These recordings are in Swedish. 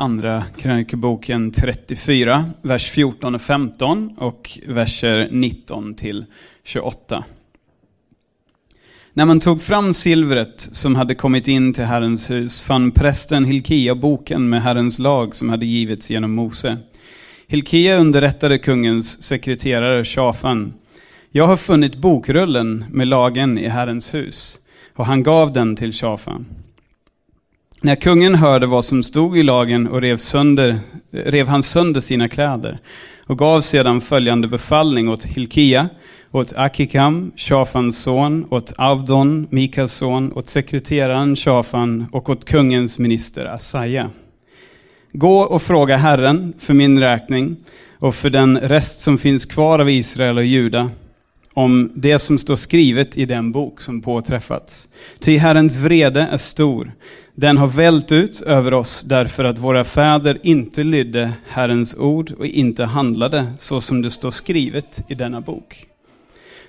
Andra krönikeboken 34, vers 14 och 15 och verser 19 till 28. När man tog fram silvret som hade kommit in till Herrens hus fann prästen Hilkia boken med Herrens lag som hade givits genom Mose. Hilkia underrättade kungens sekreterare Shafan. Jag har funnit bokrullen med lagen i Herrens hus. Och han gav den till Shafan. När kungen hörde vad som stod i lagen och rev, sönder, rev han sönder sina kläder och gav sedan följande befallning åt Hilkia, åt Akikam, Shafans son, åt Avdon, Mikas son, åt sekreteraren Shafan och åt kungens minister Asaja. Gå och fråga Herren för min räkning och för den rest som finns kvar av Israel och Juda om det som står skrivet i den bok som påträffats. Ty Herrens vrede är stor. Den har vält ut över oss därför att våra fäder inte lydde Herrens ord och inte handlade så som det står skrivet i denna bok.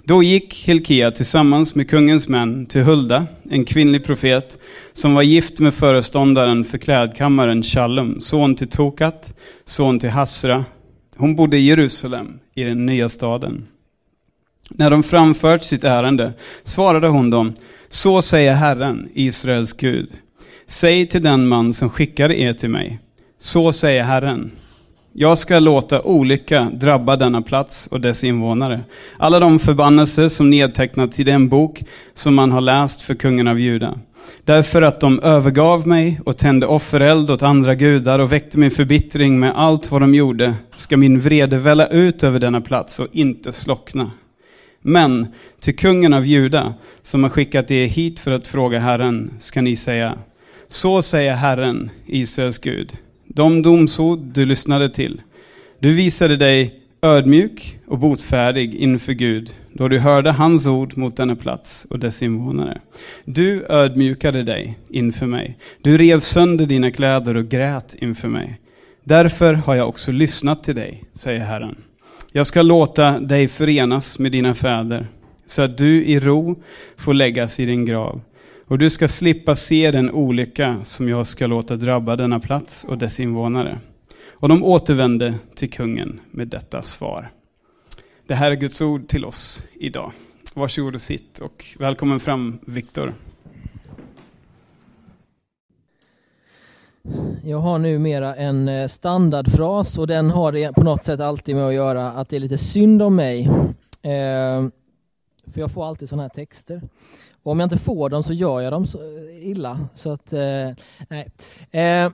Då gick Hilkia tillsammans med kungens män till Hulda, en kvinnlig profet, som var gift med föreståndaren för klädkammaren Shallum, son till Tokat, son till Hasra. Hon bodde i Jerusalem, i den nya staden. När de framfört sitt ärende svarade hon dem, så säger Herren, Israels Gud. Säg till den man som skickade er till mig, så säger Herren. Jag ska låta olycka drabba denna plats och dess invånare. Alla de förbannelser som nedtecknats i den bok som man har läst för kungen av Juda. Därför att de övergav mig och tände offereld åt andra gudar och väckte min förbittring med allt vad de gjorde, ska min vrede välla ut över denna plats och inte slockna. Men till kungen av Juda, som har skickat er hit för att fråga Herren, ska ni säga, så säger Herren, Israels Gud, de domsord du lyssnade till. Du visade dig ödmjuk och botfärdig inför Gud, då du hörde hans ord mot denna plats och dess invånare. Du ödmjukade dig inför mig. Du rev sönder dina kläder och grät inför mig. Därför har jag också lyssnat till dig, säger Herren. Jag ska låta dig förenas med dina fäder, så att du i ro får läggas i din grav. Och du ska slippa se den olycka som jag ska låta drabba denna plats och dess invånare. Och de återvände till kungen med detta svar. Det här är Guds ord till oss idag. Varsågod och sitt och välkommen fram Viktor. Jag har numera en eh, standardfras och den har på något sätt alltid med att göra att det är lite synd om mig. Eh, för jag får alltid sådana här texter. Och om jag inte får dem så gör jag dem så eh, illa. Så att, eh, nej. Eh,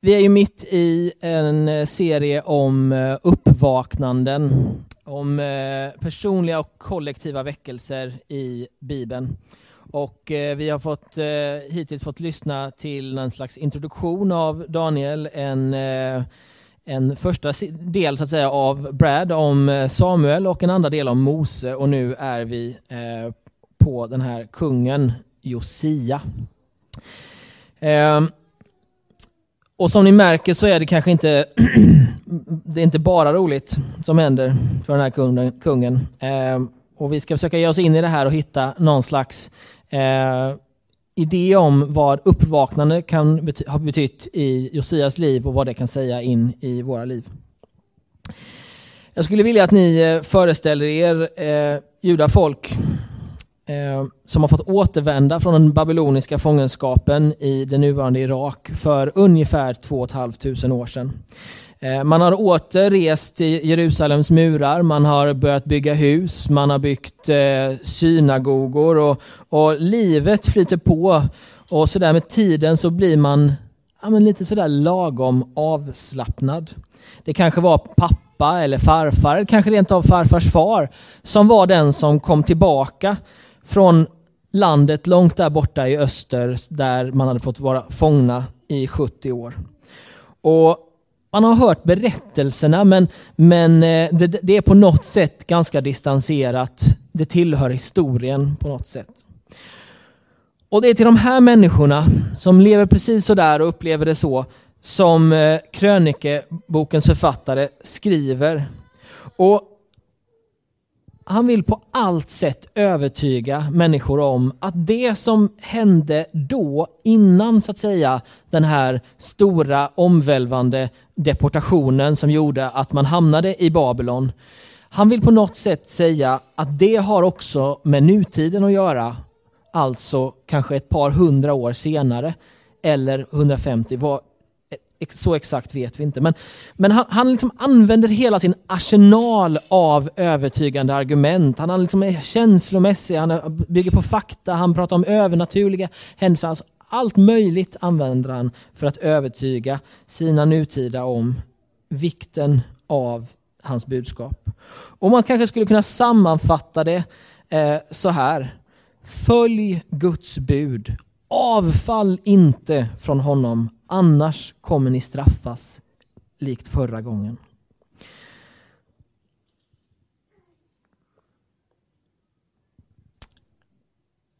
vi är ju mitt i en eh, serie om uppvaknanden, om personliga och kollektiva väckelser i Bibeln. Och eh, vi har fått, eh, hittills fått lyssna till en slags introduktion av Daniel, en, eh, en första del så att säga av Brad om eh, Samuel och en andra del om Mose och nu är vi eh, på den här kungen Josia. Ehm, och som ni märker så är det kanske inte, det är inte bara roligt som händer för den här kungen. Ehm, och vi ska försöka ge oss in i det här och hitta någon slags eh, idé om vad uppvaknande kan bety ha betytt i Josias liv och vad det kan säga in i våra liv. Jag skulle vilja att ni eh, föreställer er eh, judafolk eh, som har fått återvända från den babyloniska fångenskapen i det nuvarande Irak för ungefär 2 500 år sedan. Eh, man har åter rest i Jerusalems murar, man har börjat bygga hus, man har byggt eh, synagogor och, och livet flyter på. Och sådär med tiden så blir man ja, men lite sådär lagom avslappnad. Det kanske var pappa eller farfar, eller kanske rent av farfars far, som var den som kom tillbaka från landet långt där borta i öster där man hade fått vara fångna i 70 år. Och man har hört berättelserna men, men eh, det, det, är på något sätt ganska distanserat. Det tillhör historien på något sätt. Och det är till de här människorna som lever precis så där och upplever det så som eh, krönikebokens författare skriver. Och han vill på allt sätt övertyga människor om att det som hände då, innan så att säga den här stora omvälvande deportationen som gjorde att man hamnade i Babylon. Han vill på något sätt säga att det har också med nutiden att göra. Alltså kanske ett par hundra år senare eller 150, vad, så exakt vet vi inte. Men, men han, han liksom använder hela sin arsenal av övertygande argument. Han, liksom är känslomässig, han bygger på fakta, han pratar om övernaturliga händelser. Alltså allt möjligt använder han för att övertyga sina nutida om vikten av hans budskap. Och man kanske skulle kunna sammanfatta det eh, så här. Följ Guds bud. Avfall inte från honom annars kommer ni straffas likt förra gången.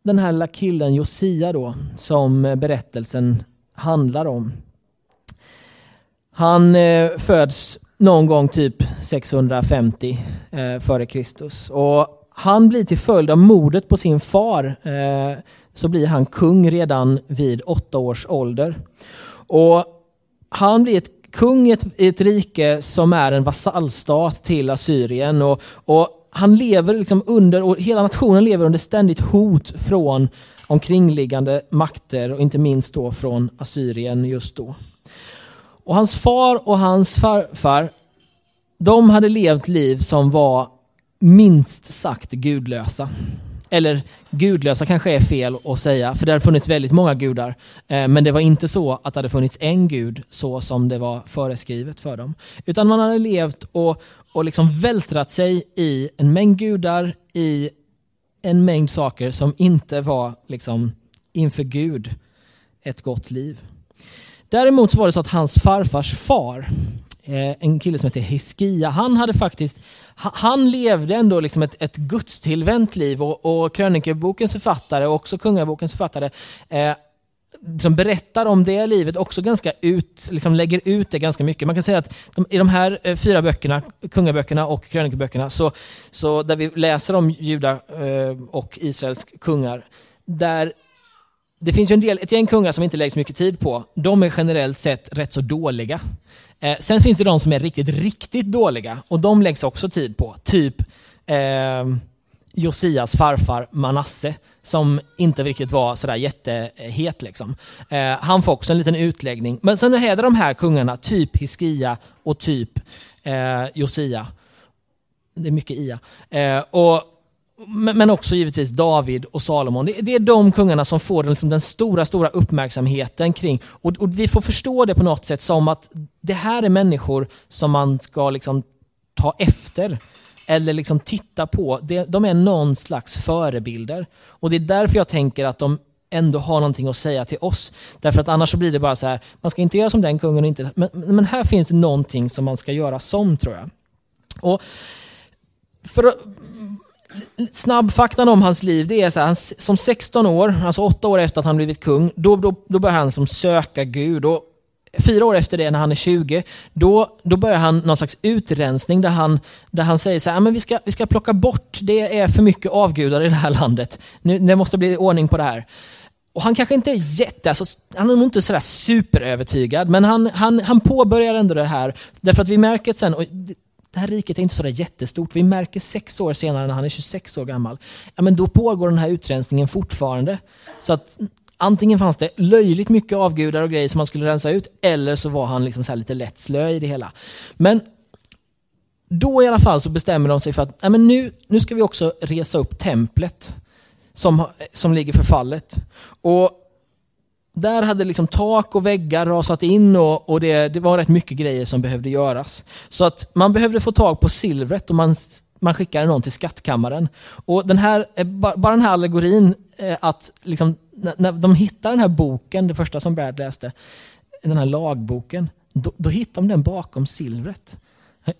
Den här lilla killen Josia då, som berättelsen handlar om. Han eh, föds någon gång typ 650 eh, före Kristus. Och han blir till följd av mordet på sin far eh, så blir han kung redan vid åtta års ålder. Och han blir ett kung i ett, ett rike som är en vasallstat till Assyrien. Och, och han lever liksom under, och hela nationen lever under ständigt hot från omkringliggande makter och inte minst då från Assyrien just då. Och hans far och hans farfar, de hade levt liv som var minst sagt gudlösa. Eller gudlösa kanske är fel att säga, för det har funnits väldigt många gudar. Eh, men det var inte så att det hade funnits en gud så som det var föreskrivet för dem. Utan man hade levt och, och liksom vältrat sig i en mängd gudar, i en mängd saker som inte var liksom inför Gud ett gott liv. Däremot så var det så att hans farfars far, Eh, en kille som heter Hiskia. Han hade faktiskt, han levde ändå liksom ett, ett gudstillvänt liv och, och krönikebokens författare och också kungabokens författare eh, som berättar om det livet också ganska ut, liksom lägger ut det ganska mycket. Man kan säga att de, i de här eh, fyra böckerna, kungaböckerna och krönikeböckerna, så, så där vi läser om Juda eh, och Israels kungar, där det finns ju en del, ett gäng kungar som inte läggs mycket tid på. De är generellt sett rätt så dåliga. Eh, sen finns det de som är riktigt, riktigt dåliga och de läggs också tid på. Typ eh, Josias farfar Manasse som inte riktigt var sådär jättehet. Liksom. Eh, han får också en liten utläggning. Men sen är det de här kungarna, typ Hiskia och typ eh, Josia. Det är mycket Ia. Eh, och men också givetvis David och Salomon. Det är de kungarna som får den, liksom den stora, stora uppmärksamheten kring. Och, och, vi får förstå det på något sätt som att det här är människor som man ska liksom ta efter. Eller liksom titta på. De är någon slags förebilder. Och det är därför jag tänker att de ändå har någonting att säga till oss. Därför att annars så blir det bara så här, man ska inte göra som den kungen. Inte, men, men här finns det någonting som man ska göra som, tror jag. Och för att, snabbfaktan om hans liv, det är så här, som 16 år, alltså 8 år efter att han blivit kung, då, då, då börjar han som söka Gud. Och fyra år efter det, när han är 20, då, då börjar han någon slags utrensning där han, där han säger så här, men vi ska, vi ska plocka bort, det är för mycket avgudar i det här landet. Nu, det måste bli ordning på det här. Och han kanske inte är jätte, alltså, han är nog inte sådär superövertygad, men han, han, han påbörjar ändå det här. Därför att vi märker sen, och det här riket är inte så jättestort. Vi märker sex år senare när han är 26 år gammal. Ja, men då pågår den här utrensningen fortfarande. Så att antingen fanns det löjligt mycket avgudar och grejer som man skulle rensa ut, eller så var han liksom så lite lätt slö i det hela. Men då i alla fall så bestämmer de sig för att ja, men nu, nu ska vi också resa upp templet som, som ligger förfallet. Och där hade liksom tak och väggar rasat in och, och det, det, var rätt mycket grejer som behövde göras. Så att man behövde få tag på silvret och man, man skickade någon till skattkammaren. Och den här, eh, bara den här allegorin, eh, att liksom, när de hittar den här boken, det första som Brad läste, den här lagboken, då, då hittar de den bakom silvret.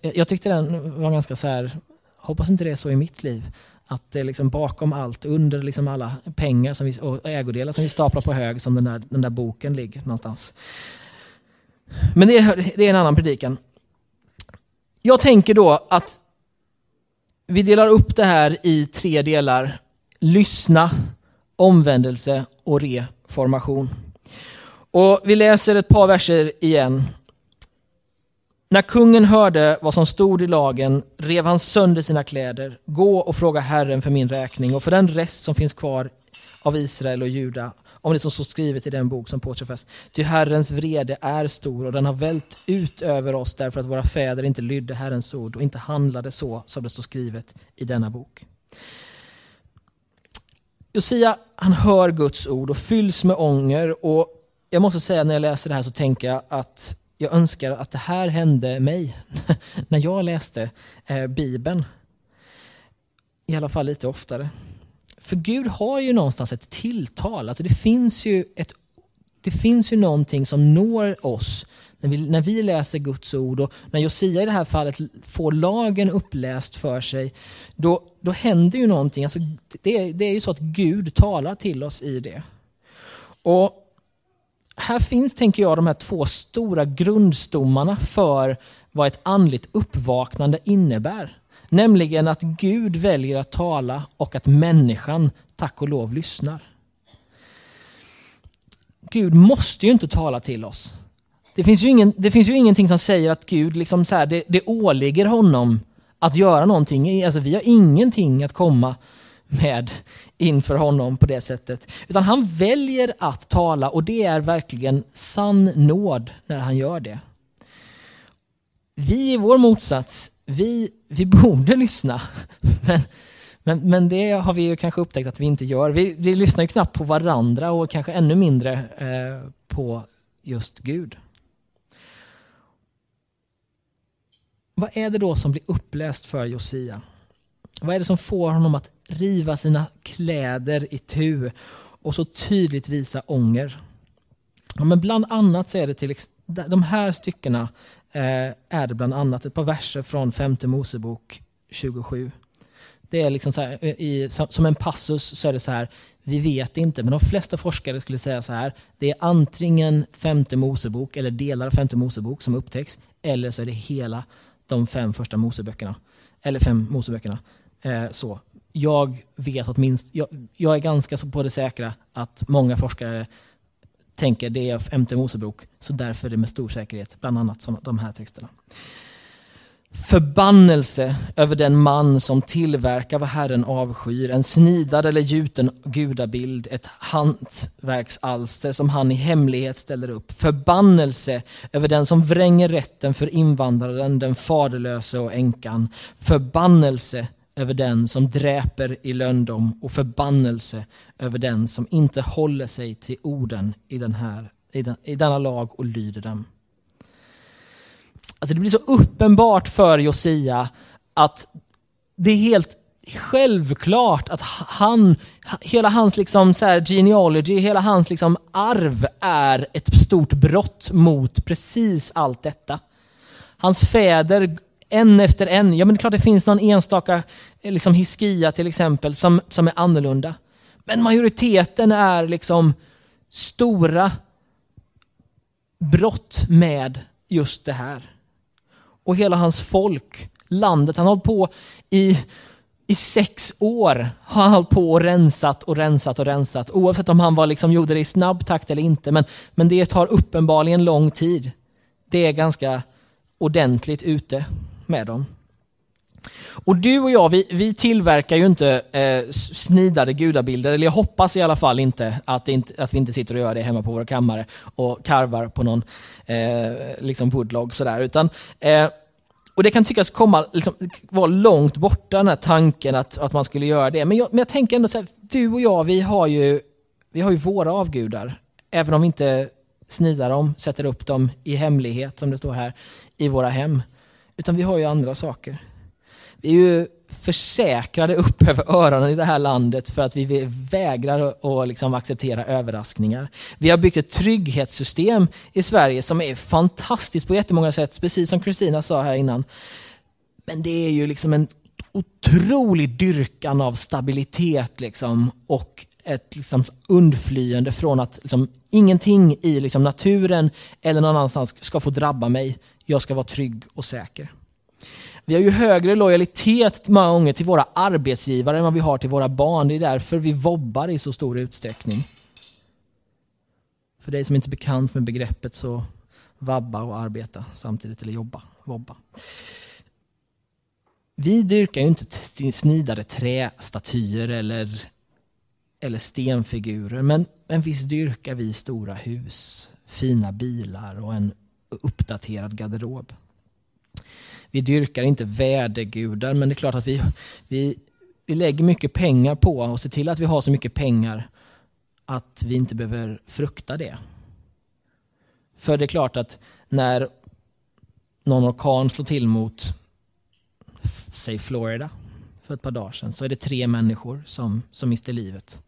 Jag tyckte den var ganska så här, hoppas inte det är så i mitt liv. Att det är liksom bakom allt, under liksom alla pengar som vi, och ägodelar som vi staplar på hög, som den där, den där boken ligger någonstans. Men det är, det är en annan predikan. Jag tänker då att vi delar upp det här i tre delar. Lyssna, omvändelse och reformation. Och vi läser ett par verser igen. När kungen hörde vad som stod i lagen rev han sönder sina kläder. Gå och fråga Herren för min räkning och för den rest som finns kvar av Israel och Juda om det som står skrivet i den bok som påträffas. Ty Herrens vrede är stor och den har vält ut över oss därför att våra fäder inte lydde Herrens ord och inte handlade så som det står skrivet i denna bok. Josia han hör Guds ord och fylls med ånger och jag måste säga när jag läser det här så tänker jag att jag önskar att det här hände mig när jag läste eh, Bibeln. I alla fall lite oftare. För Gud har ju någonstans ett tilltal. Alltså det, finns ju ett, det finns ju någonting som når oss när vi, när vi läser Guds ord och när Josia i det här fallet får lagen uppläst för sig, då, då händer ju någonting. Alltså det, det är ju så att Gud talar till oss i det. Och här finns, tänker jag, de här två stora grundstommarna för vad ett andligt uppvaknande innebär. Nämligen att Gud väljer att tala och att människan, tack och lov, lyssnar. Gud måste ju inte tala till oss. Det finns ju, ingen, det finns ju ingenting som säger att Gud, liksom så här, det, det åligger honom att göra någonting. Alltså, vi har ingenting att komma med inför honom på det sättet. Utan han väljer att tala och det är verkligen sann nåd när han gör det. Vi i vår motsats, vi, vi borde lyssna. Men, men, men det har vi ju kanske upptäckt att vi inte gör. Vi, vi lyssnar ju knappt på varandra och kanske ännu mindre eh, på just Gud. Vad är det då som blir uppläst för Josia? Vad är det som får honom att riva sina kläder i tu och så tydligt visa ånger? Ja, men bland annat så är det till de här styckena eh, är det bland annat ett par verser från femte Mosebok 27. Det är liksom så här, i, som en passus så är det så här, vi vet inte, men de flesta forskare skulle säga så här, det är antingen femte Mosebok eller delar av femte Mosebok som upptäcks, eller så är det hela de fem första Moseböckerna. Eller fem Moseböckerna. Eh, så. Jag vet åtminstone, jag, jag är ganska så på det säkra att många forskare tänker det är femte Mosebok, så därför är det med stor säkerhet bland annat såna, de här texterna. Förbannelse över den man som tillverkar vad Herren avskyr, en snidad eller gjuten gudabild, ett hantverksalster som han i hemlighet ställer upp. Förbannelse över den som vränger rätten för invandraren, den faderlöse och änkan. Förbannelse över den som dräper i löndom och förbannelse över den som inte håller sig till orden i, den här, i, den, i denna lag och lyder dem. Alltså det blir så uppenbart för Josia att det är helt självklart att han, hela hans liksom så här genealogy, hela hans liksom arv är ett stort brott mot precis allt detta. Hans fäder en efter en. Ja, men det är klart det finns någon enstaka eh, liksom Hiskia till exempel som, som är annorlunda. Men majoriteten är liksom stora brott med just det här. Och hela hans folk, landet, han har hållit på i, i sex år. Har han hållit på och rensat och rensat och rensat. Oavsett om han var liksom, gjorde det i snabb takt eller inte. Men, men det tar uppenbarligen lång tid. Det är ganska ordentligt ute med dem. Och du och jag, vi, vi tillverkar ju inte eh, snidade gudabilder, eller jag hoppas i alla fall inte att, inte att, vi inte sitter och gör det hemma på våra kammare och karvar på någon eh, liksom woodlog sådär. Utan, eh, och det kan tyckas komma, liksom, vara långt borta den här tanken att, att man skulle göra det. Men jag, men jag tänker ändå så här, du och jag, vi har, ju, vi har ju våra avgudar. Även om vi inte snidar dem, sätter upp dem i hemlighet, som det står här, i våra hem. Utan vi har ju andra saker. Vi är ju försäkrade upp över öronen i det här landet för att vi vägrar att liksom acceptera överraskningar. Vi har byggt ett trygghetssystem i Sverige som är fantastiskt på jättemånga sätt, precis som Kristina sa här innan. Men det är ju liksom en otrolig dyrkan av stabilitet liksom, och ett liksom undflyende från att liksom, ingenting i liksom, naturen eller någon annanstans ska få drabba mig. Jag ska vara trygg och säker. Vi har ju högre lojalitet många gånger till våra arbetsgivare än vad vi har till våra barn. Det är därför vi vobbar i så stor utsträckning. För dig som inte är bekant med begreppet så vabba och arbeta samtidigt, eller jobba, vobba. Vi dyrkar ju inte snidade trästatyer eller, eller stenfigurer, men, men visst dyrkar vi stora hus, fina bilar och en uppdaterad garderob. Vi dyrkar inte vädergudar, men det är klart att vi, vi, vi lägger mycket pengar på och ser till att vi har så mycket pengar att vi inte behöver frukta det. För det är klart att när någon orkan slår till mot, säg Florida, för ett par dagar sedan, så är det tre människor som, som mister livet.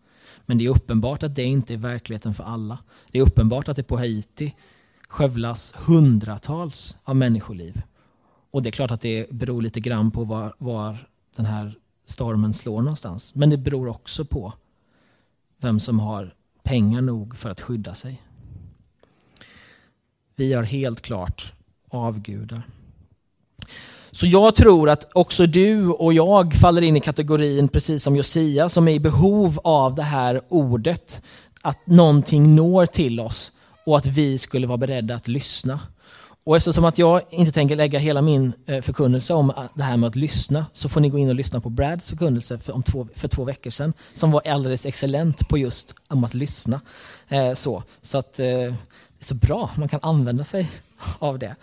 Men det är uppenbart att det inte är verkligheten för alla. Det är uppenbart att det på Haiti skövlas hundratals av människoliv. Och det är klart att det beror lite grann på var, var den här stormen slår någonstans. Men det beror också på vem som har pengar nog för att skydda sig. Vi har helt klart avgudar. Så jag tror att också du och jag faller in i kategorin, precis som Josia, som är i behov av det här ordet. Att någonting når till oss och att vi skulle vara beredda att lyssna. Och eftersom att jag inte tänker lägga hela min eh, förkunnelse om eh, det här med att lyssna så får ni gå in och lyssna på Brads förkunnelse för, om två, för två veckor sedan som var alldeles excellent på just om att lyssna. Eh, så så att, eh, det är så bra, man kan använda sig av det.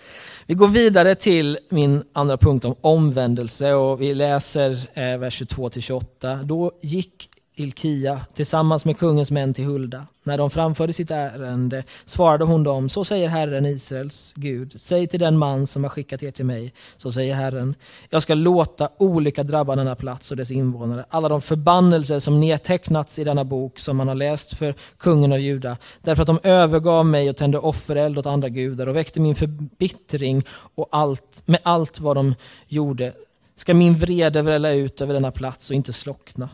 Vi går vidare till min andra punkt om omvändelse och vi läser eh, vers 22-28. Då gick Ilkia tillsammans med kungens män till Hulda. När de framförde sitt ärende svarade hon dem, så säger Herren Israels Gud, säg till den man som har skickat er till mig, så säger Herren, jag ska låta olycka drabba denna plats och dess invånare. Alla de förbannelser som nedtecknats i denna bok som man har läst för kungen av Juda, därför att de övergav mig och tände offereld åt andra gudar och väckte min förbittring och allt, med allt vad de gjorde, ska min vrede välla ut över denna plats och inte slockna.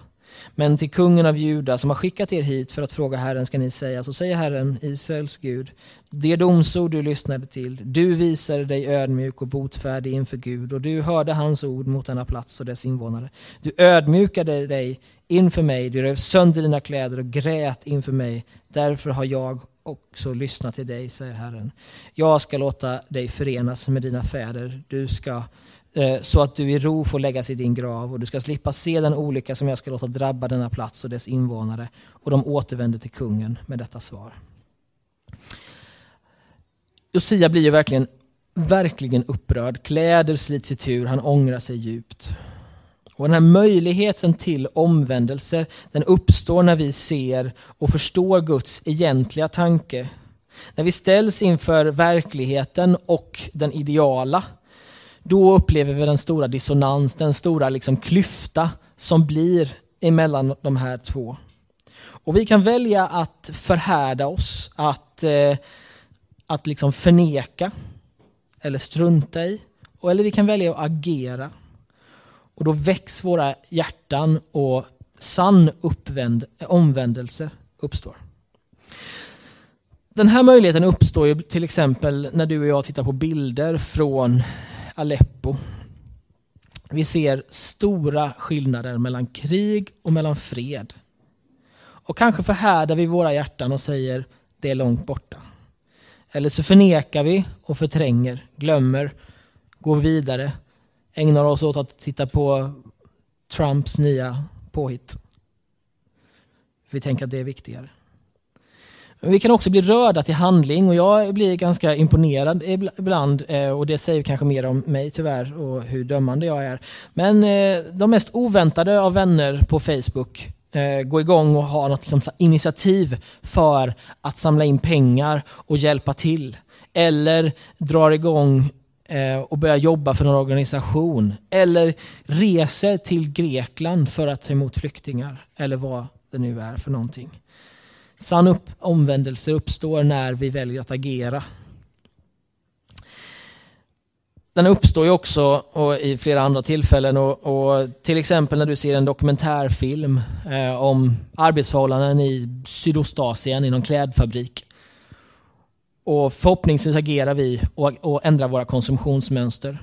Men till kungen av Juda som har skickat er hit för att fråga Herren ska ni säga, så säger Herren, Israels Gud, det domsord du lyssnade till, du visade dig ödmjuk och botfärdig inför Gud och du hörde hans ord mot denna plats och dess invånare. Du ödmjukade dig inför mig, du rev sönder dina kläder och grät inför mig. Därför har jag också lyssnat till dig, säger Herren. Jag ska låta dig förenas med dina fäder. Du ska Eh, så att du i ro får läggas i din grav och du ska slippa se den olycka som jag ska låta drabba denna plats och dess invånare. Och de återvänder till kungen med detta svar. Josia blir ju verkligen, verkligen upprörd. Kläder slits i tur, han ångrar sig djupt. Och den här möjligheten till omvändelse, den uppstår när vi ser och förstår Guds egentliga tanke. När vi ställs inför verkligheten och den ideala då upplever vi den stora dissonans, den stora liksom klyfta som blir emellan de här två. Och vi kan välja att förhärda oss, att, eh, att liksom förneka eller strunta i. Eller vi kan välja att agera. Och då väcks våra hjärtan och sann uppvänd, omvändelse uppstår. Den här möjligheten uppstår ju till exempel när du och jag tittar på bilder från Aleppo. Vi ser stora skillnader mellan krig och mellan fred. Och kanske förhärdar vi våra hjärtan och säger det är långt borta. Eller så förnekar vi och förtränger, glömmer, går vidare, ägnar oss åt att titta på Trumps nya påhitt. Vi tänker att det är viktigare. Men vi kan också bli rörda till handling och jag blir ganska imponerad ibland eh, och det säger kanske mer om mig tyvärr och hur dömande jag är. Men eh, de mest oväntade av vänner på Facebook gå går igång och har något liksom initiativ för att samla in pengar och hjälpa till. Eller drar igång och börjar jobba för någon organisation. Eller reser till Grekland för att ta emot flyktingar. Eller vad det nu är för någonting. Sann upp, omvändelse uppstår när vi väljer att agera. Den uppstår ju också och i flera andra tillfällen. Och, och, till exempel när du ser en dokumentärfilm eh, om arbetsförhållanden i Sydostasien i någon klädfabrik. Och förhoppningsvis agerar vi och, och ändrar våra konsumtionsmönster.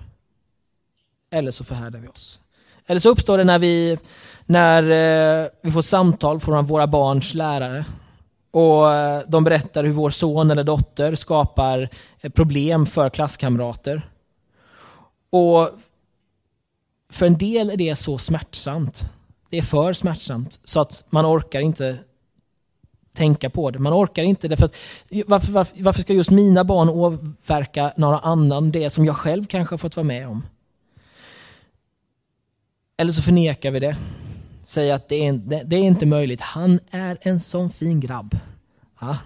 eller så förhärdar vi oss. Eller så uppstår det när vi, när eh, vi får samtal från våra barns lärare. Och eh, de berättar hur vår son eller dotter skapar eh, problem för klasskamrater. Och för en del är det så smärtsamt. Det är för smärtsamt så att man orkar inte tänka på det. Man orkar inte därför att varför, varför, varför ska just mina barn åverka några annan det som jag själv kanske har fått vara med om? Eller så förnekar vi det. Säger att det är, det är inte möjligt. Han är en sån fin grabb. Ja.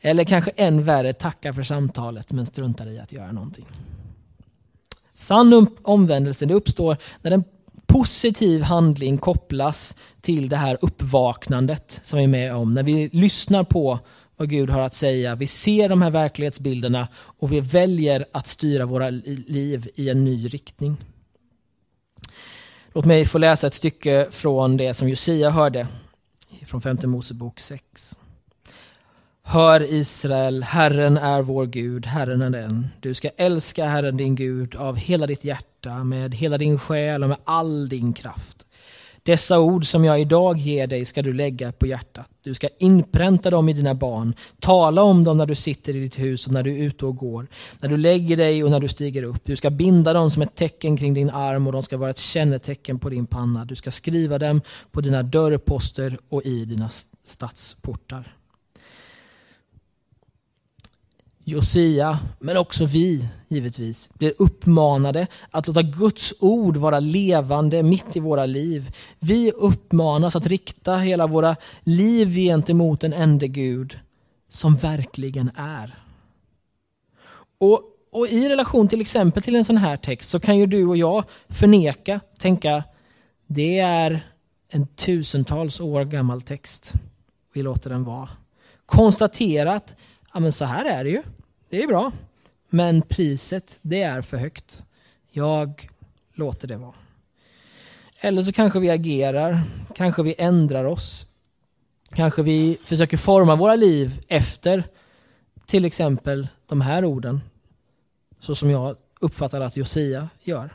Eller kanske än värre, tacka för samtalet men struntar i att göra någonting. Sann omvändelse det uppstår när en positiv handling kopplas till det här uppvaknandet som vi är med om. När vi lyssnar på vad Gud har att säga, vi ser de här verklighetsbilderna och vi väljer att styra våra liv i en ny riktning. Låt mig få läsa ett stycke från det som Josia hörde från femte Mosebok 6. Hör Israel, Herren är vår Gud, Herren är den. Du ska älska Herren din Gud av hela ditt hjärta, med hela din själ och med all din kraft. Dessa ord som jag idag ger dig ska du lägga på hjärtat. Du ska inpränta dem i dina barn. Tala om dem när du sitter i ditt hus och när du är ute och går. När du lägger dig och när du stiger upp. Du ska binda dem som ett tecken kring din arm och de ska vara ett kännetecken på din panna. Du ska skriva dem på dina dörrposter och i dina stadsportar. Josia, men också vi givetvis, blir uppmanade att låta Guds ord vara levande mitt i våra liv. Vi uppmanas att rikta hela våra liv gentemot en ende Gud som verkligen är. Och, och i relation till exempel till en sån här text så kan ju du och jag förneka, tänka det är en tusentals år gammal text. Vi låter den vara. Konstaterat ja men så här är det ju. Det är bra. Men priset, det är för högt. Jag låter det vara. Eller så kanske vi agerar, kanske vi ändrar oss. Kanske vi försöker forma våra liv efter till exempel de här orden. Så som jag uppfattar att Josia gör.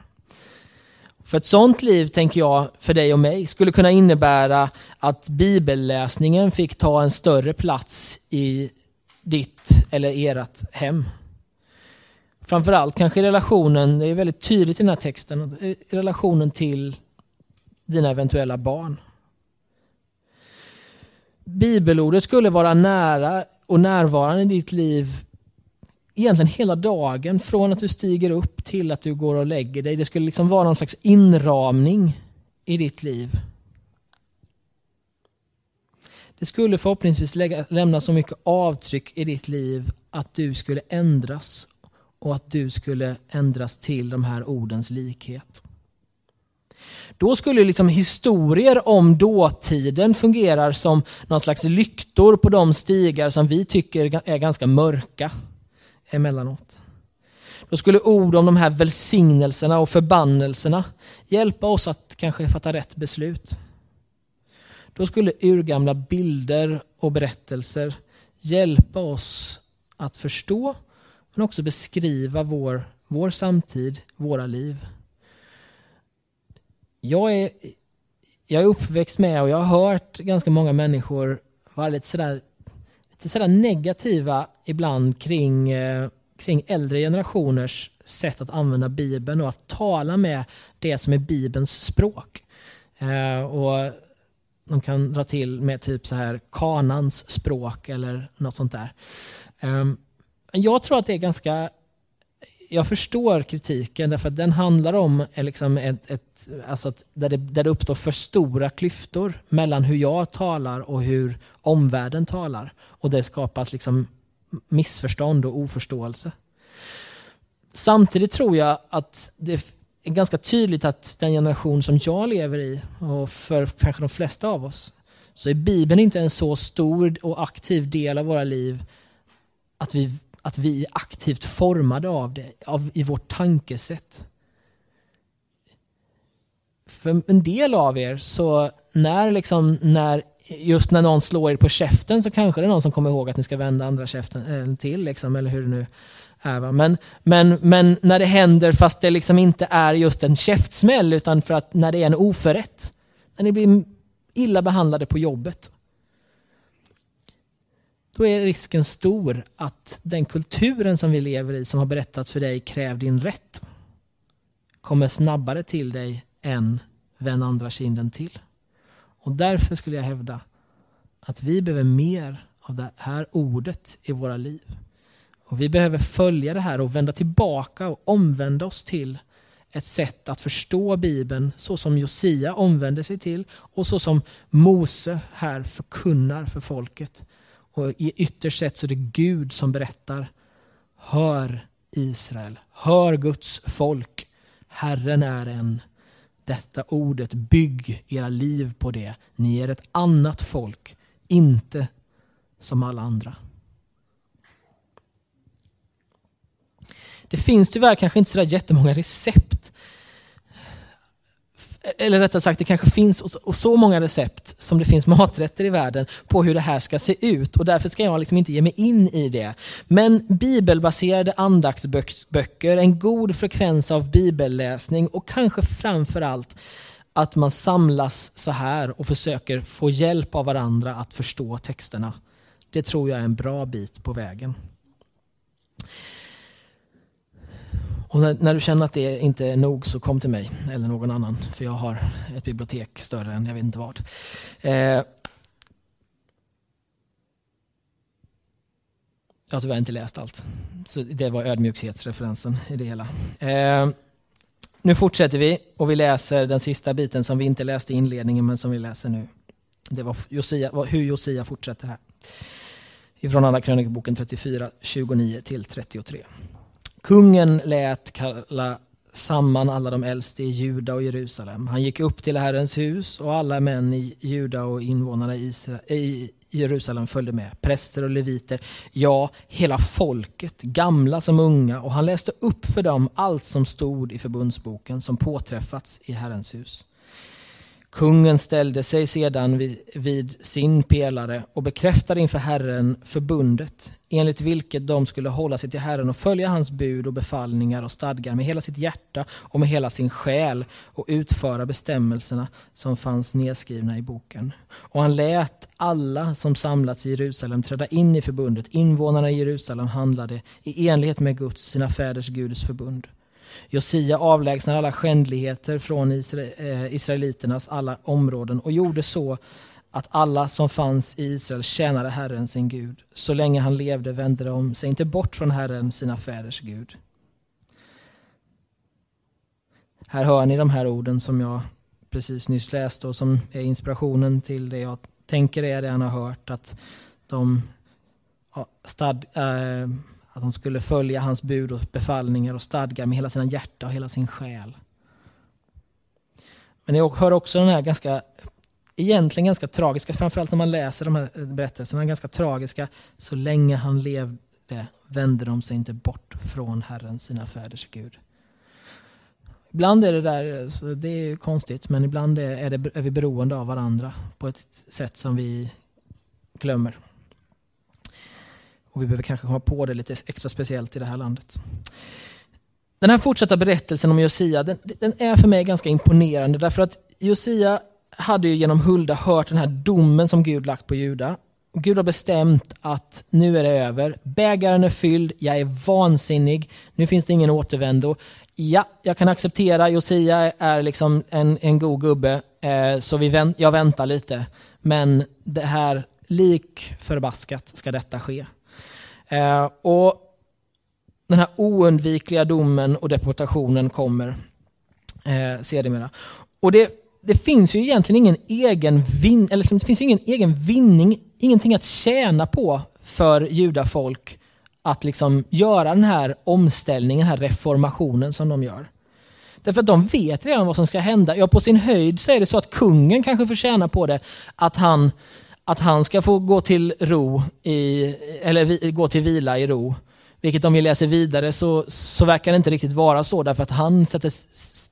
För ett sånt liv, tänker jag, för dig och mig, skulle kunna innebära att bibelläsningen fick ta en större plats i ditt eller ert hem. Framförallt kanske relationen, det är väldigt tydligt i den här texten, relationen till dina eventuella barn. Bibelordet skulle vara nära och närvarande i ditt liv egentligen hela dagen, från att du stiger upp till att du går och lägger dig. Det skulle liksom vara någon slags inramning i ditt liv. Det skulle förhoppningsvis lägga, lämna så mycket avtryck i ditt liv att du skulle ändras och att du skulle ändras till de här ordens likhet. Då skulle liksom historier om dåtiden fungera som någon slags lyktor på de stigar som vi tycker är ganska mörka emellanåt. Då skulle ord om de här välsignelserna och förbannelserna hjälpa oss att kanske fatta rätt beslut. Då skulle urgamla bilder och berättelser hjälpa oss att förstå men också beskriva vår, vår samtid, våra liv. Jag är, jag är uppväxt med och jag har hört ganska många människor vara lite sådär, lite sådär negativa ibland kring, eh, kring äldre generationers sätt att använda Bibeln och att tala med det som är Bibelns språk. Eh, och de kan dra till med typ så här kanans språk eller något sånt där. Ehm, jag tror att det är ganska jag förstår kritiken därför att den handlar om liksom ett, ett, alltså där, det, där det uppstår för stora klyftor mellan hur jag talar och hur omvärlden talar. Och det skapas liksom missförstånd och oförståelse. Samtidigt tror jag att det är ganska tydligt att den generation som jag lever i och för kanske de flesta av oss så är Bibeln inte en så stor och aktiv del av våra liv att vi, att vi är aktivt formade av det av, i vårt tankesätt. För en del av er, så när, liksom, när just när någon slår er på käften så kanske det är någon som kommer ihåg att ni ska vända andra käften eh, till, liksom, eller hur det nu är. Men, men, men när det händer fast det liksom inte är just en käftsmäll utan för att när det är en oförrätt. När ni blir illa behandlade på jobbet. Då är risken stor att den kulturen som vi lever i som har berättat för dig kräv din rätt kommer snabbare till dig än vänd andra kinden till. Och därför skulle jag hävda att vi behöver mer av det här ordet i våra liv. Och Vi behöver följa det här och vända tillbaka och omvända oss till ett sätt att förstå Bibeln så som Josia omvände sig till och så som Mose här förkunnar för folket. Och i ytterst sett så är det Gud som berättar Hör Israel, hör Guds folk. Herren är en. Detta ordet, bygg era liv på det. Ni är ett annat folk, inte som alla andra. Det finns tyvärr kanske inte så jättemånga recept. Eller rättare sagt, det kanske finns så många recept som det finns maträtter i världen på hur det här ska se ut. Och därför ska jag liksom inte ge mig in i det. Men bibelbaserade andaktsböcker, en god frekvens av bibelläsning och kanske framförallt att man samlas så här och försöker få hjälp av varandra att förstå texterna. Det tror jag är en bra bit på vägen. Och när, när, du känner att det inte är nog så kom till mig eller någon annan. För jag har ett bibliotek större än jag vet inte vad. Eh, jag har tyvärr inte läst allt. Så det var ödmjukhetsreferensen i det hela. Eh, nu fortsätter vi och vi läser den sista biten som vi inte läste i inledningen men som vi läser nu. Det var Josia, hur Josia fortsätter här. Ifrån Andra krönikeboken 34, 29 till 33. Kungen lät kalla samman alla de äldste i Juda och Jerusalem. Han gick upp till Herrens hus och alla män i Juda och invånarna i Jerusalem följde med. Präster och leviter, ja, hela folket, gamla som unga. Och han läste upp för dem allt som stod i förbundsboken som påträffats i Herrens hus. Kungen ställde sig sedan vid, vid, sin pelare och bekräftade inför Herren förbundet enligt vilket de skulle hålla sig till Herren och följa hans bud och befallningar och stadgar med hela sitt hjärta och med hela sin själ och utföra bestämmelserna som fanns nedskrivna i boken. Och han lät alla som samlats i Jerusalem träda in i förbundet. Invånarna i Jerusalem handlade i enlighet med Guds, sina fäders Guds förbund. Josia avlägsnade alla skändligheter från eh, israeliternas alla områden och gjorde så att alla som fanns i Israel tjänade Herren sin Gud. Så länge han levde vände de sig inte bort från Herren, sina fäders Gud. Här hör ni de här orden som jag precis nyss läste och som är inspirationen till det jag tänker är det han har hört. Att de stad, äh, att de skulle följa hans bud och befallningar och stadgar med hela sina hjärta och hela sin själ. Men jag hör också den här ganska, egentligen ganska tragiska, framförallt när man läser de här berättelserna, ganska tragiska. Så länge han levde vände de sig inte bort från Herren, sina fäders Gud. Ibland är det där, det är konstigt, men ibland är, det, är vi beroende av varandra på ett sätt som vi glömmer. Och vi behöver kanske komma på det lite extra speciellt i det här landet. Den här fortsatta berättelsen om Josia, den, den är för mig ganska imponerande därför att Josia hade ju genom Hulda hört den här domen som Gud lagt på Juda. Gud har bestämt att nu är det över. Bägaren är fylld, jag är vansinnig, nu finns det ingen återvändo. Ja, jag kan acceptera, Josia är liksom en, en god gubbe, eh, så vi vänt, jag väntar lite. Men det här, lik förbaskat ska detta ske. Eh, och Den här oundvikliga domen och deportationen kommer eh, sedermera. Och det, det finns ju egentligen ingen egen, vin, eller liksom, det finns ingen egen vinning, ingenting att tjäna på för judafolk att liksom göra den här omställningen, den här reformationen som de gör. Därför att de vet redan vad som ska hända. Ja, på sin höjd så är det så att kungen kanske får tjäna på det, att han att han ska få gå till ro i, eller gå till vila i ro. Vilket om vi läser vidare så, så verkar det inte riktigt vara så därför att han sätter,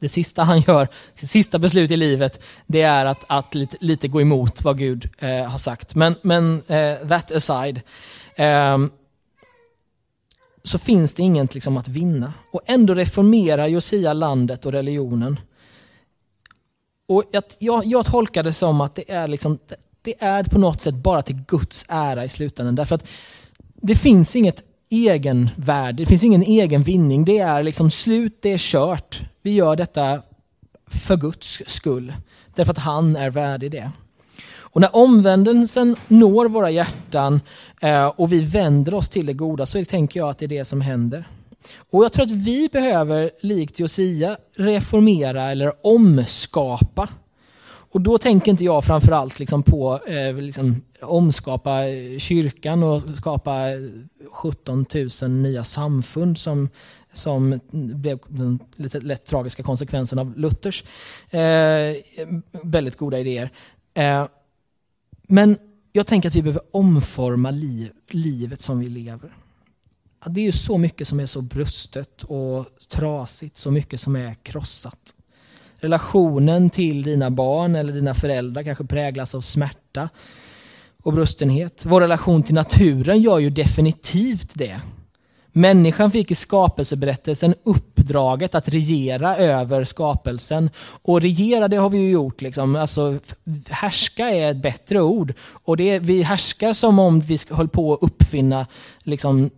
det sista han gör, sitt sista beslut i livet, det är att, att lite, lite gå emot vad Gud eh, har sagt. Men, men eh, that aside, eh, så finns det inget liksom, att vinna. Och ändå reformerar Josia landet och religionen. Och jag, jag, jag tolkar det som att det är, liksom, det är på något sätt bara till Guds ära i slutändan. Därför att det finns inget egenvärde, det finns ingen egen vinning. Det är liksom slut, det är kört. Vi gör detta för Guds skull. Därför att han är värdig det. Och när omvändelsen når våra hjärtan eh, och vi vänder oss till det goda så tänker jag att det är det som händer. Och jag tror att vi behöver, likt Josia, reformera eller omskapa. Och då tänker inte jag framförallt liksom på eh, liksom, omskapa eh, kyrkan och skapa eh, 17 000 nya samfund som, som blev den lite lätt tragiska konsekvensen av Luthers eh, väldigt goda idéer. Eh, men jag tänker att vi behöver omforma liv, livet som vi lever. Det är ju så mycket som är så brustet och trasigt, så mycket som är krossat. Relationen till dina barn eller dina föräldrar kanske präglas av smärta och brustenhet. Vår relation till naturen gör ju definitivt det. Människan fick i skapelseberättelsen uppdraget att regera över skapelsen. Och regera det har vi ju gjort. Liksom. Alltså, härska är ett bättre ord. Och det vi härskar som om vi höll på att uppfinna liksom,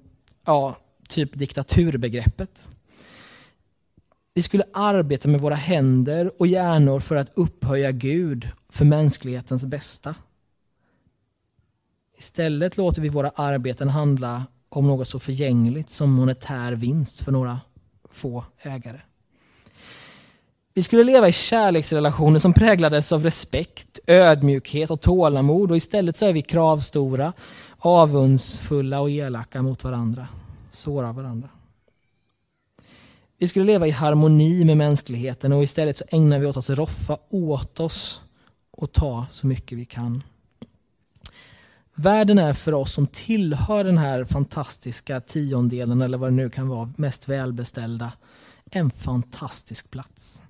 ja, typ diktaturbegreppet. Vi skulle arbeta med våra händer och hjärnor för att upphöja Gud för mänsklighetens bästa. Istället låter vi våra arbeten handla om något så förgängligt som monetär vinst för några få ägare. Vi skulle leva i kärleksrelationer som präglades av respekt, ödmjukhet och tålamod och istället så är vi kravstora, avundsfulla och elaka mot varandra, sårar varandra. Vi skulle leva i harmoni med mänskligheten och istället så ägnar vi oss att roffa åt oss och ta så mycket vi kan. Världen är för oss som tillhör den här fantastiska tiondelen eller vad det nu kan vara, mest välbeställda, en fantastisk plats.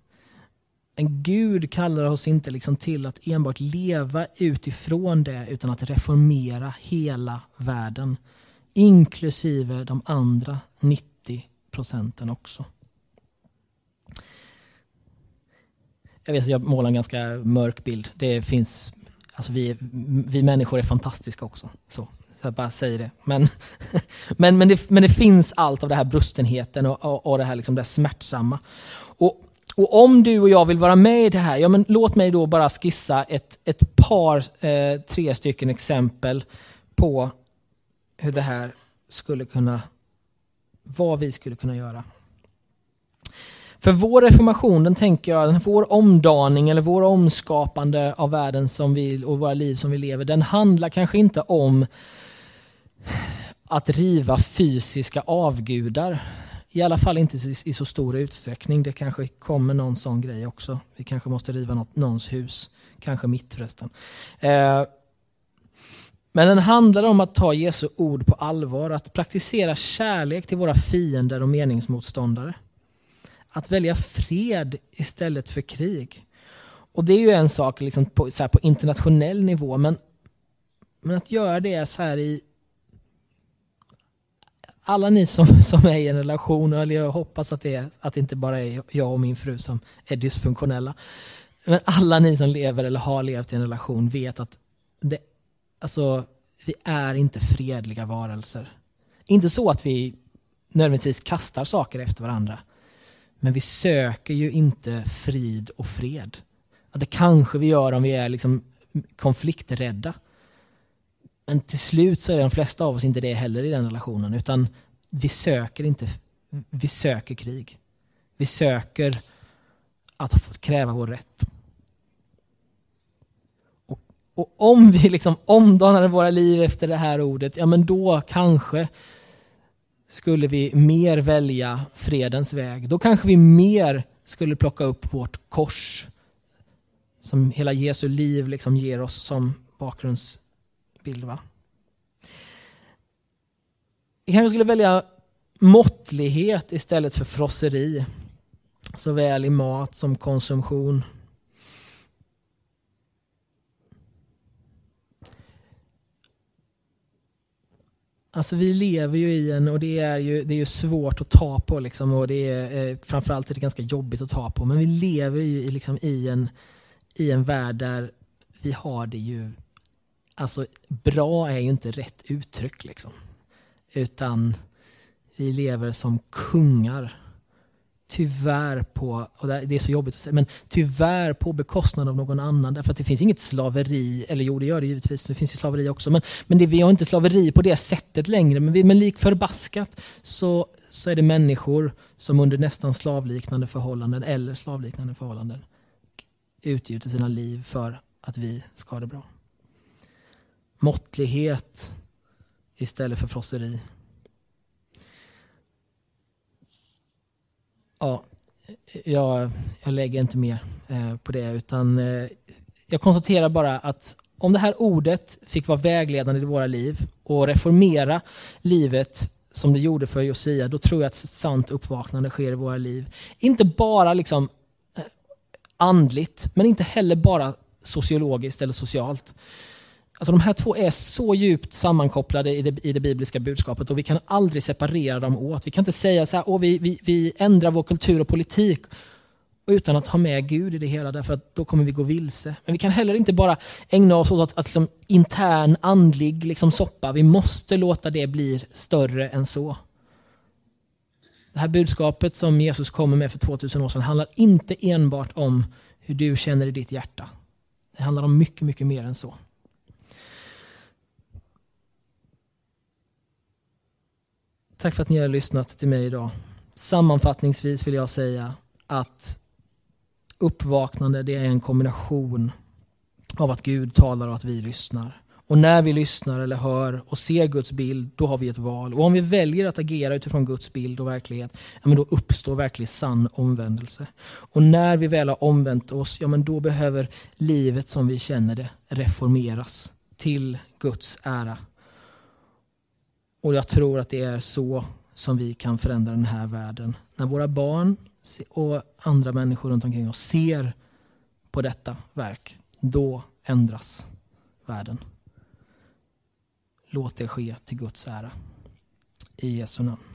Men Gud kallar oss inte liksom till att enbart leva utifrån det utan att reformera hela världen. Inklusive de andra 90 procenten också. Jag vet att jag målar en ganska mörk bild. Det finns Alltså vi, vi människor är fantastiska också. Så, så jag bara säger det. Men, men, men, det, men det finns allt av den här brustenheten och, och, och det här liksom det smärtsamma. Och, och om du och jag vill vara med i det här, ja men låt mig då bara skissa ett, ett par, eh, tre stycken exempel på hur det här skulle kunna, vad vi skulle kunna göra. För vår reformation, den tänker jag, vår omdaning eller vår omskapande av världen som vi, och våra liv som vi lever, den handlar kanske inte om att riva fysiska avgudar. I alla fall inte i så stor utsträckning. Det kanske kommer någon sån grej också. Vi kanske måste riva något, någons hus. Kanske mitt förresten. Eh, men den handlar om att ta Jesu ord på allvar, att praktisera kärlek till våra fiender och meningsmotståndare att välja fred istället för krig. Och det är ju en sak liksom på, så på internationell nivå, men, men att göra det så här i alla ni som, som är i en relation, eller jag hoppas att det, är, att det inte bara är jag och min fru som är dysfunktionella. Men alla ni som lever eller har levt i en relation vet att det, alltså, vi är inte fredliga varelser. Inte så att vi nödvändigtvis kastar saker efter varandra. Men vi söker ju inte frid och fred. det kanske vi gör om vi är liksom konflikträdda. Men till slut så är de flesta av oss inte det heller i den relationen. Utan vi söker inte, vi söker krig. Vi söker att få kräva vår rätt. Och, och om vi liksom omdanar våra liv efter det här ordet, ja men då kanske skulle vi mer välja fredens väg. Då kanske vi mer skulle plocka upp vårt kors som hela Jesu liv liksom ger oss som bakgrundsbild. Va? Vi kanske skulle välja måttlighet istället för frosseri. Såväl i mat som konsumtion. Alltså vi lever ju i en, och det är ju, det är ju svårt att ta på liksom, och det är, eh, framförallt är det ganska jobbigt att ta på, men vi lever ju i, liksom, i, en, i en värld där vi har det ju, alltså bra är ju inte rätt uttryck liksom. Utan vi lever som kungar. Tyvärr på, och det är så jobbigt att säga, men tyvärr på bekostnad av någon annan. Därför att det finns inget slaveri, eller jo det gör det givetvis, det finns ju slaveri också. Men, men det, vi har inte slaveri på det sättet längre. Men, vi, men lik förbaskat så, så är det människor som under nästan slavliknande förhållanden eller slavliknande förhållanden utgjuter sina liv för att vi ska ha det bra. Måttlighet istället för frosseri. Ja, jag, jag lägger inte mer eh, på det utan eh, jag konstaterar bara att om det här ordet fick vara vägledande i våra liv och reformera livet som det gjorde för Josia, då tror jag att ett sant uppvaknande sker i våra liv. Inte bara liksom eh, andligt, men inte heller bara sociologiskt eller socialt. Alltså de här två är så djupt sammankopplade i det, i det bibliska budskapet och vi kan aldrig separera dem åt. Vi kan inte säga så här, vi, vi, vi ändrar vår kultur och politik utan att ha med Gud i det hela, därför att då kommer vi gå vilse. Men vi kan heller inte bara ägna oss åt att, att liksom, intern andlig liksom, soppa. Vi måste låta det bli större än så. Det här budskapet som Jesus kommer med för 2000 år sedan handlar inte enbart om hur du känner i ditt hjärta. Det handlar om mycket, mycket mer än så. Tack för att ni har lyssnat till mig idag. Sammanfattningsvis vill jag säga att uppvaknande det är en kombination av att Gud talar och att vi lyssnar. Och när vi lyssnar eller hör och ser Guds bild, då har vi ett val. Och om vi väljer att agera utifrån Guds bild och verklighet, ja, men då uppstår verklig sann omvändelse. Och när vi väl har omvänt oss, ja, men då behöver livet som vi känner det reformeras till Guds ära. Och jag tror att det är så som vi kan förändra den här världen. När våra barn och andra människor runt omkring oss ser på detta verk, då ändras världen. Låt det ske till Guds ära. I Jesu namn.